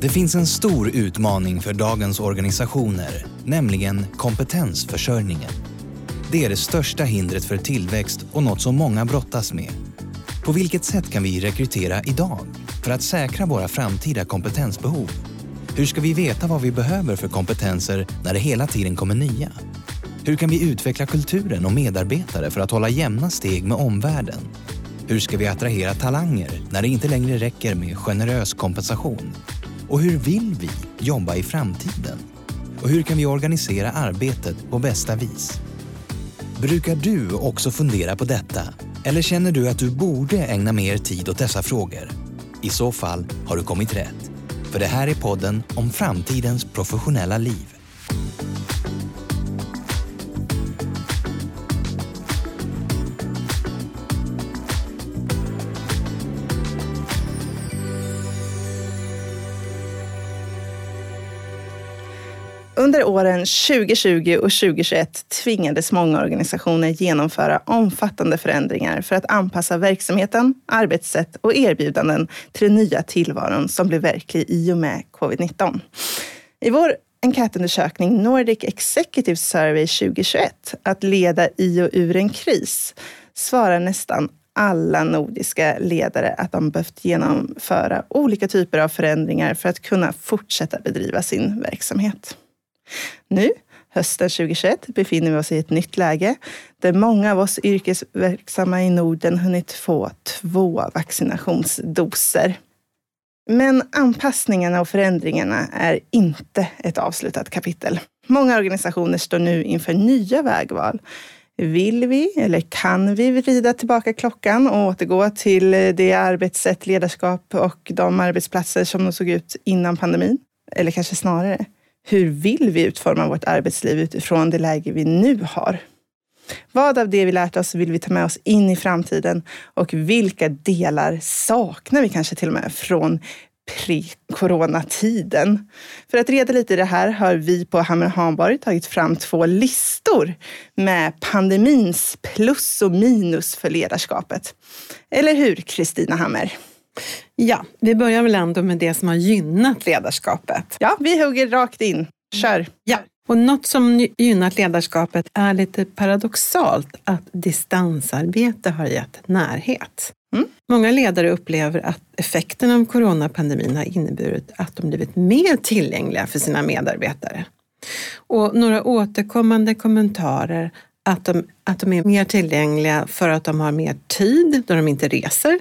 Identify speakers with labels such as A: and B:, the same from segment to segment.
A: Det finns en stor utmaning för dagens organisationer, nämligen kompetensförsörjningen. Det är det största hindret för tillväxt och något som många brottas med. På vilket sätt kan vi rekrytera idag för att säkra våra framtida kompetensbehov? Hur ska vi veta vad vi behöver för kompetenser när det hela tiden kommer nya? Hur kan vi utveckla kulturen och medarbetare för att hålla jämna steg med omvärlden? Hur ska vi attrahera talanger när det inte längre räcker med generös kompensation? Och hur vill vi jobba i framtiden? Och hur kan vi organisera arbetet på bästa vis? Brukar du också fundera på detta? Eller känner du att du borde ägna mer tid åt dessa frågor? I så fall har du kommit rätt. För det här är podden om framtidens professionella liv.
B: Under åren 2020 och 2021 tvingades många organisationer genomföra omfattande förändringar för att anpassa verksamheten, arbetssätt och erbjudanden till den nya tillvaron som blev verklig i och med covid-19. I vår enkätundersökning Nordic Executive Survey 2021, att leda i och ur en kris, svarar nästan alla nordiska ledare att de behövt genomföra olika typer av förändringar för att kunna fortsätta bedriva sin verksamhet. Nu, hösten 2021, befinner vi oss i ett nytt läge där många av oss yrkesverksamma i Norden hunnit få två vaccinationsdoser. Men anpassningarna och förändringarna är inte ett avslutat kapitel. Många organisationer står nu inför nya vägval. Vill vi eller kan vi vrida tillbaka klockan och återgå till det arbetssätt, ledarskap och de arbetsplatser som de såg ut innan pandemin? Eller kanske snarare, hur vill vi utforma vårt arbetsliv utifrån det läge vi nu har? Vad av det vi lärt oss vill vi ta med oss in i framtiden och vilka delar saknar vi kanske till och med från pre-coronatiden? För att reda lite i det här har vi på Hammer Hanborg tagit fram två listor med pandemins plus och minus för ledarskapet. Eller hur, Kristina Hammer?
C: Ja, vi börjar väl ändå med det som har gynnat ledarskapet.
B: Ja, vi hugger rakt in. Kör!
C: Ja. Och något som gynnat ledarskapet är lite paradoxalt att distansarbete har gett närhet. Mm. Många ledare upplever att effekten av coronapandemin har inneburit att de blivit mer tillgängliga för sina medarbetare. Och några återkommande kommentarer att de, att de är mer tillgängliga för att de har mer tid då de inte reser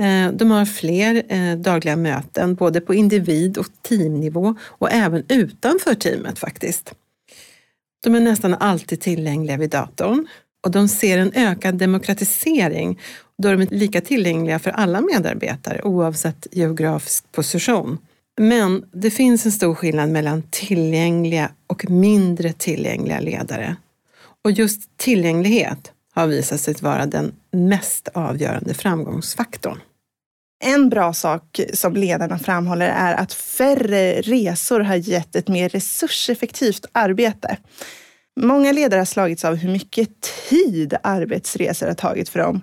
C: Eh, de har fler eh, dagliga möten, både på individ och teamnivå och även utanför teamet faktiskt. De är nästan alltid tillgängliga vid datorn och de ser en ökad demokratisering då de är lika tillgängliga för alla medarbetare oavsett geografisk position. Men det finns en stor skillnad mellan tillgängliga och mindre tillgängliga ledare. Och just tillgänglighet har visat sig vara den mest avgörande framgångsfaktorn.
B: En bra sak som ledarna framhåller är att färre resor har gett ett mer resurseffektivt arbete. Många ledare har slagits av hur mycket tid arbetsresor har tagit för dem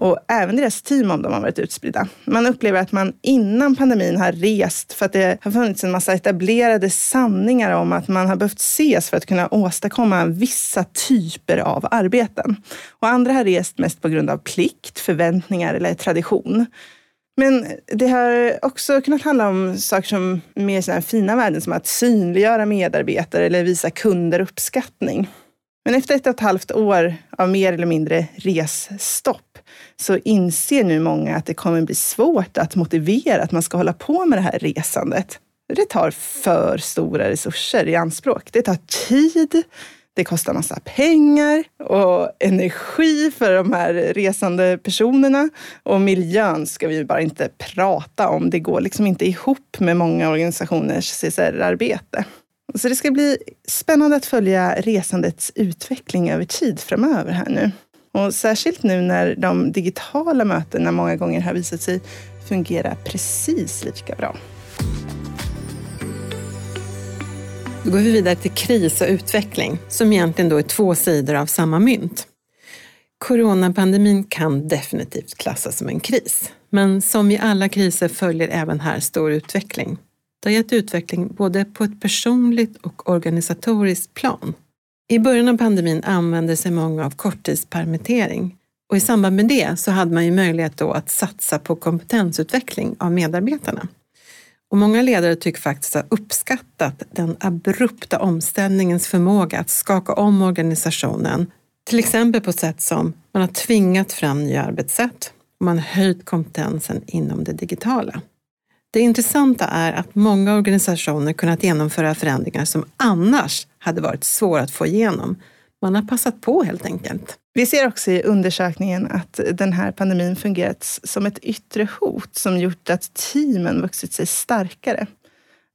B: och även deras team om de har varit utspridda. Man upplever att man innan pandemin har rest för att det har funnits en massa etablerade sanningar om att man har behövt ses för att kunna åstadkomma vissa typer av arbeten. Och andra har rest mest på grund av plikt, förväntningar eller tradition. Men det har också kunnat handla om saker som mer sådana fina värden som att synliggöra medarbetare eller visa kunder uppskattning. Men efter ett och ett halvt år av mer eller mindre resstopp så inser nu många att det kommer bli svårt att motivera att man ska hålla på med det här resandet. Det tar för stora resurser i anspråk. Det tar tid, det kostar massa pengar och energi för de här resande personerna. Och miljön ska vi bara inte prata om. Det går liksom inte ihop med många organisationers CSR-arbete. Så det ska bli spännande att följa resandets utveckling över tid framöver här nu. Och särskilt nu när de digitala mötena många gånger har visat sig fungera precis lika bra.
C: Då går vi vidare till kris och utveckling, som egentligen då är två sidor av samma mynt. Coronapandemin kan definitivt klassas som en kris, men som i alla kriser följer även här stor utveckling. Det har gett utveckling både på ett personligt och organisatoriskt plan. I början av pandemin använde sig många av korttidspermittering och i samband med det så hade man ju möjlighet då att satsa på kompetensutveckling av medarbetarna. Och många ledare tycker faktiskt ha uppskattat den abrupta omställningens förmåga att skaka om organisationen, till exempel på sätt som man har tvingat fram nya arbetssätt och man har höjt kompetensen inom det digitala. Det intressanta är att många organisationer kunnat genomföra förändringar som annars hade varit svåra att få igenom. Man har passat på helt enkelt.
B: Vi ser också i undersökningen att den här pandemin fungerat som ett yttre hot som gjort att teamen vuxit sig starkare.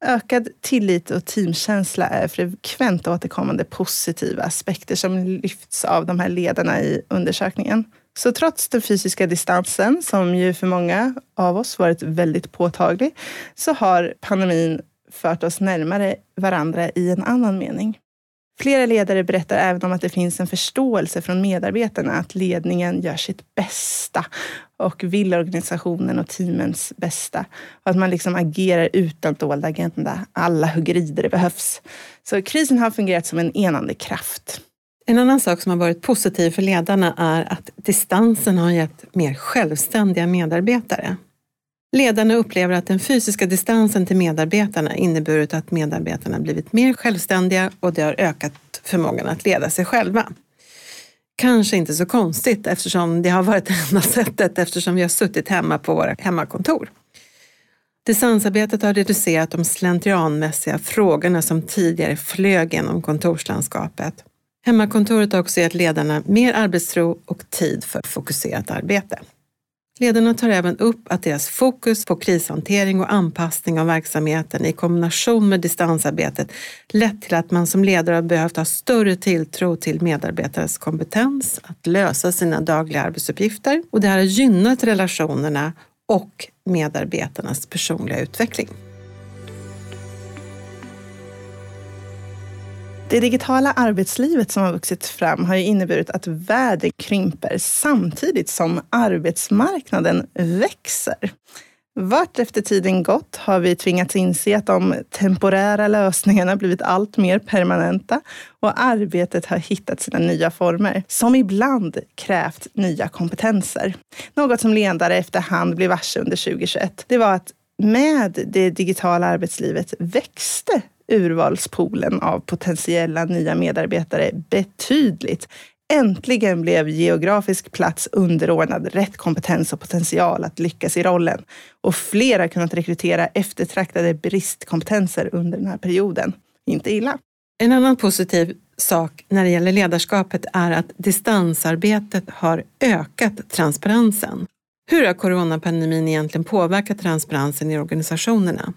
B: Ökad tillit och teamkänsla är frekvent återkommande positiva aspekter som lyfts av de här ledarna i undersökningen. Så trots den fysiska distansen, som ju för många av oss varit väldigt påtaglig, så har pandemin fört oss närmare varandra i en annan mening. Flera ledare berättar även om att det finns en förståelse från medarbetarna att ledningen gör sitt bästa och vill organisationen och teamens bästa. Och att man liksom agerar utan dold agenda. Alla hugger i där det behövs. Så krisen har fungerat som en enande kraft.
C: En annan sak som har varit positiv för ledarna är att distansen har gett mer självständiga medarbetare. Ledarna upplever att den fysiska distansen till medarbetarna inneburit att medarbetarna blivit mer självständiga och det har ökat förmågan att leda sig själva. Kanske inte så konstigt eftersom det har varit det enda sättet eftersom vi har suttit hemma på våra hemmakontor. Distansarbetet har reducerat de slentrianmässiga frågorna som tidigare flög genom kontorslandskapet. Hemmakontoret har också gett ledarna mer arbetsro och tid för fokuserat arbete. Ledarna tar även upp att deras fokus på krishantering och anpassning av verksamheten i kombination med distansarbetet lett till att man som ledare har behövt ha större tilltro till medarbetares kompetens att lösa sina dagliga arbetsuppgifter och det här har gynnat relationerna och medarbetarnas personliga utveckling.
B: Det digitala arbetslivet som har vuxit fram har ju inneburit att världen krymper samtidigt som arbetsmarknaden växer. Vart efter tiden gått har vi tvingats inse att de temporära lösningarna blivit allt mer permanenta och arbetet har hittat sina nya former, som ibland krävt nya kompetenser. Något som ledare efterhand blev varse under 2021, det var att med det digitala arbetslivet växte urvalspoolen av potentiella nya medarbetare betydligt. Äntligen blev geografisk plats underordnad rätt kompetens och potential att lyckas i rollen. Och fler har kunnat rekrytera eftertraktade bristkompetenser under den här perioden. Inte illa.
C: En annan positiv sak när det gäller ledarskapet är att distansarbetet har ökat transparensen. Hur har coronapandemin egentligen påverkat transparensen i organisationerna?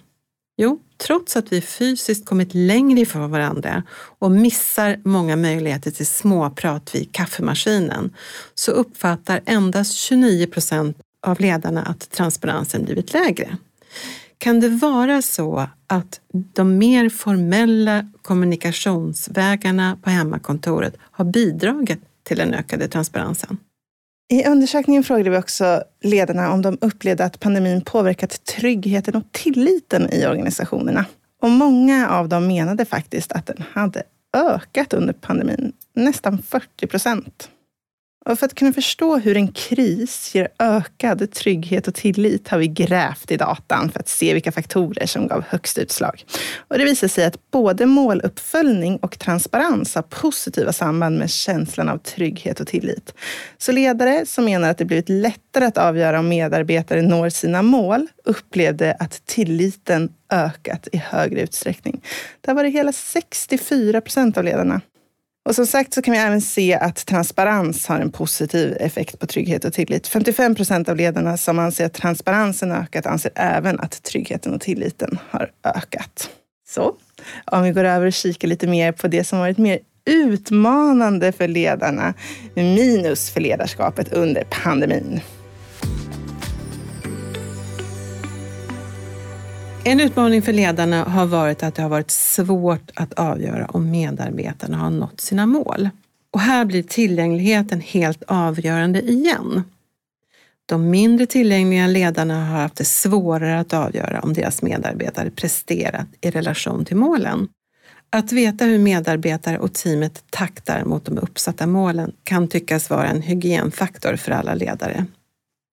C: Jo, trots att vi fysiskt kommit längre ifrån varandra och missar många möjligheter till småprat vid kaffemaskinen så uppfattar endast 29 procent av ledarna att transparensen blivit lägre. Kan det vara så att de mer formella kommunikationsvägarna på hemmakontoret har bidragit till den ökade transparensen?
B: I undersökningen frågade vi också ledarna om de upplevde att pandemin påverkat tryggheten och tilliten i organisationerna. Och många av dem menade faktiskt att den hade ökat under pandemin, nästan 40 procent. Och för att kunna förstå hur en kris ger ökad trygghet och tillit har vi grävt i datan för att se vilka faktorer som gav högst utslag. Och det visar sig att både måluppföljning och transparens har positiva samband med känslan av trygghet och tillit. Så ledare som menar att det blivit lättare att avgöra om medarbetare når sina mål upplevde att tilliten ökat i högre utsträckning. Där var det hela 64 procent av ledarna och som sagt så kan vi även se att transparens har en positiv effekt på trygghet och tillit. 55 procent av ledarna som anser att transparensen ökat anser även att tryggheten och tilliten har ökat. Så om vi går över och kikar lite mer på det som varit mer utmanande för ledarna, minus för ledarskapet under pandemin.
C: En utmaning för ledarna har varit att det har varit svårt att avgöra om medarbetarna har nått sina mål. Och här blir tillgängligheten helt avgörande igen. De mindre tillgängliga ledarna har haft det svårare att avgöra om deras medarbetare presterat i relation till målen. Att veta hur medarbetare och teamet taktar mot de uppsatta målen kan tyckas vara en hygienfaktor för alla ledare.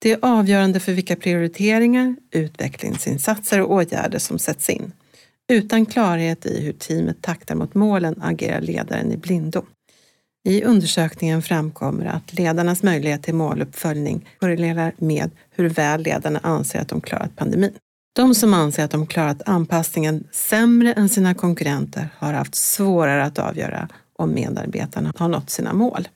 C: Det är avgörande för vilka prioriteringar, utvecklingsinsatser och åtgärder som sätts in. Utan klarhet i hur teamet taktar mot målen agerar ledaren i blindo. I undersökningen framkommer att ledarnas möjlighet till måluppföljning korrelerar med hur väl ledarna anser att de klarat pandemin. De som anser att de klarat anpassningen sämre än sina konkurrenter har haft svårare att avgöra om medarbetarna har nått sina mål.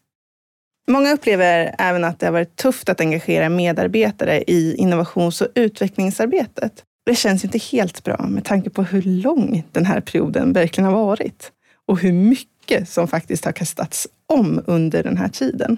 B: Många upplever även att det har varit tufft att engagera medarbetare i innovations och utvecklingsarbetet. Det känns inte helt bra med tanke på hur lång den här perioden verkligen har varit och hur mycket som faktiskt har kastats om under den här tiden.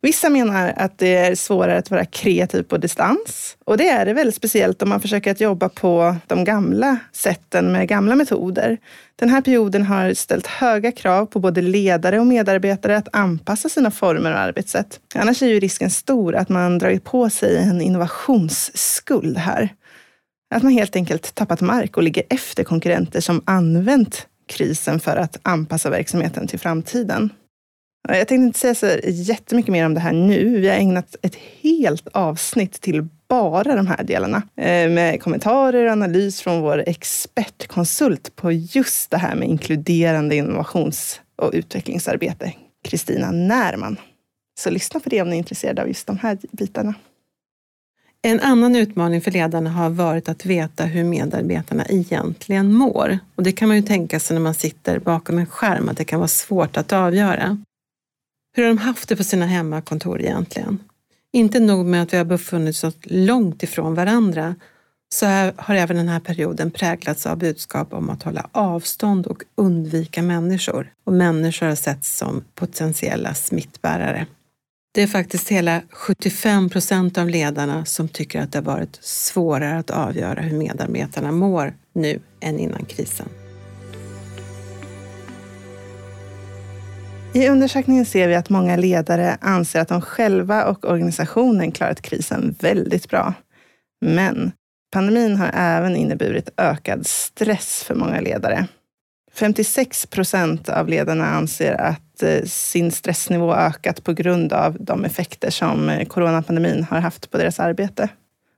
B: Vissa menar att det är svårare att vara kreativ på distans. Och det är det väldigt speciellt om man försöker att jobba på de gamla sätten med gamla metoder. Den här perioden har ställt höga krav på både ledare och medarbetare att anpassa sina former och arbetssätt. Annars är ju risken stor att man dragit på sig en innovationsskuld här. Att man helt enkelt tappat mark och ligger efter konkurrenter som använt krisen för att anpassa verksamheten till framtiden. Jag tänkte inte säga så jättemycket mer om det här nu. Vi har ägnat ett helt avsnitt till bara de här delarna eh, med kommentarer och analys från vår expertkonsult på just det här med inkluderande innovations och utvecklingsarbete, Kristina Närman. Så lyssna på det om ni är intresserade av just de här bitarna.
C: En annan utmaning för ledarna har varit att veta hur medarbetarna egentligen mår. Och det kan man ju tänka sig när man sitter bakom en skärm att det kan vara svårt att avgöra. Hur har de haft det på sina hemmakontor egentligen? Inte nog med att vi har befunnit oss långt ifrån varandra, så har även den här perioden präglats av budskap om att hålla avstånd och undvika människor. Och människor har setts som potentiella smittbärare. Det är faktiskt hela 75 procent av ledarna som tycker att det har varit svårare att avgöra hur medarbetarna mår nu än innan krisen.
B: I undersökningen ser vi att många ledare anser att de själva och organisationen klarat krisen väldigt bra. Men pandemin har även inneburit ökad stress för många ledare. 56 procent av ledarna anser att eh, sin stressnivå ökat på grund av de effekter som eh, coronapandemin har haft på deras arbete.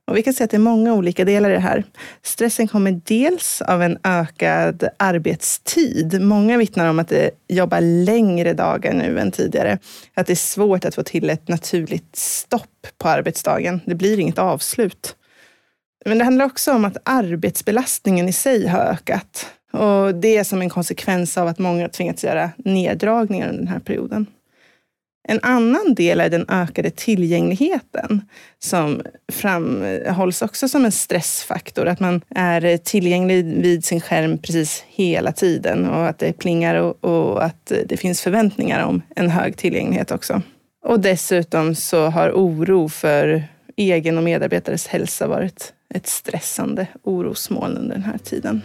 B: Och vi kan se att det är många olika delar i det här. Stressen kommer dels av en ökad arbetstid. Många vittnar om att de jobbar längre dagar nu än tidigare. Att det är svårt att få till ett naturligt stopp på arbetsdagen. Det blir inget avslut. Men det handlar också om att arbetsbelastningen i sig har ökat. Och det är som en konsekvens av att många tvingats göra neddragningar under den här perioden. En annan del är den ökade tillgängligheten som framhålls också som en stressfaktor. Att man är tillgänglig vid sin skärm precis hela tiden och att det plingar och, och att det finns förväntningar om en hög tillgänglighet också. Och dessutom så har oro för egen och medarbetares hälsa varit ett stressande orosmoln under den här tiden.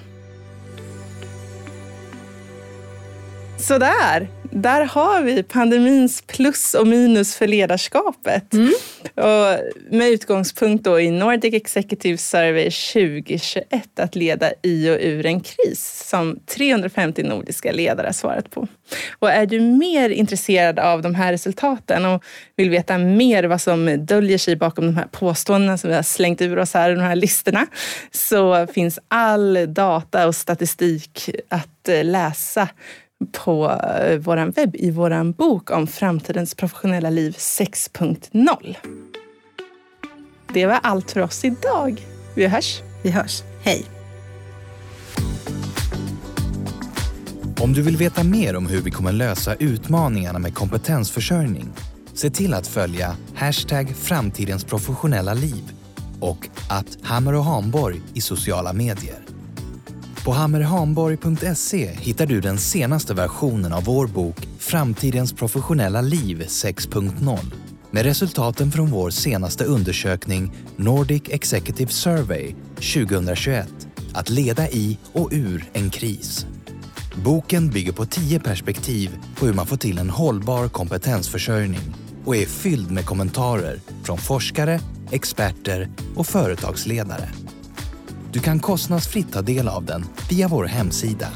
B: Sådär, där har vi pandemins plus och minus för ledarskapet. Mm. Och med utgångspunkt då i Nordic Executive Survey 2021 att leda i och ur en kris som 350 nordiska ledare har svarat på. Och är du mer intresserad av de här resultaten och vill veta mer vad som döljer sig bakom de här påståendena som vi har slängt ur oss här i de här listorna så finns all data och statistik att läsa på eh, vår webb i vår bok om framtidens professionella liv 6.0. Det var allt för oss idag. Vi hörs.
C: Vi hörs. Hej.
A: Om du vill veta mer om hur vi kommer lösa utmaningarna med kompetensförsörjning, se till att följa hashtag framtidens professionella liv och att Hammer och Hamborg i sociala medier. På hammerhamborg.se hittar du den senaste versionen av vår bok Framtidens professionella liv 6.0 med resultaten från vår senaste undersökning Nordic Executive Survey 2021 Att leda i och ur en kris. Boken bygger på tio perspektiv på hur man får till en hållbar kompetensförsörjning och är fylld med kommentarer från forskare, experter och företagsledare. Du kan kostnadsfritt ta del av den via vår hemsida.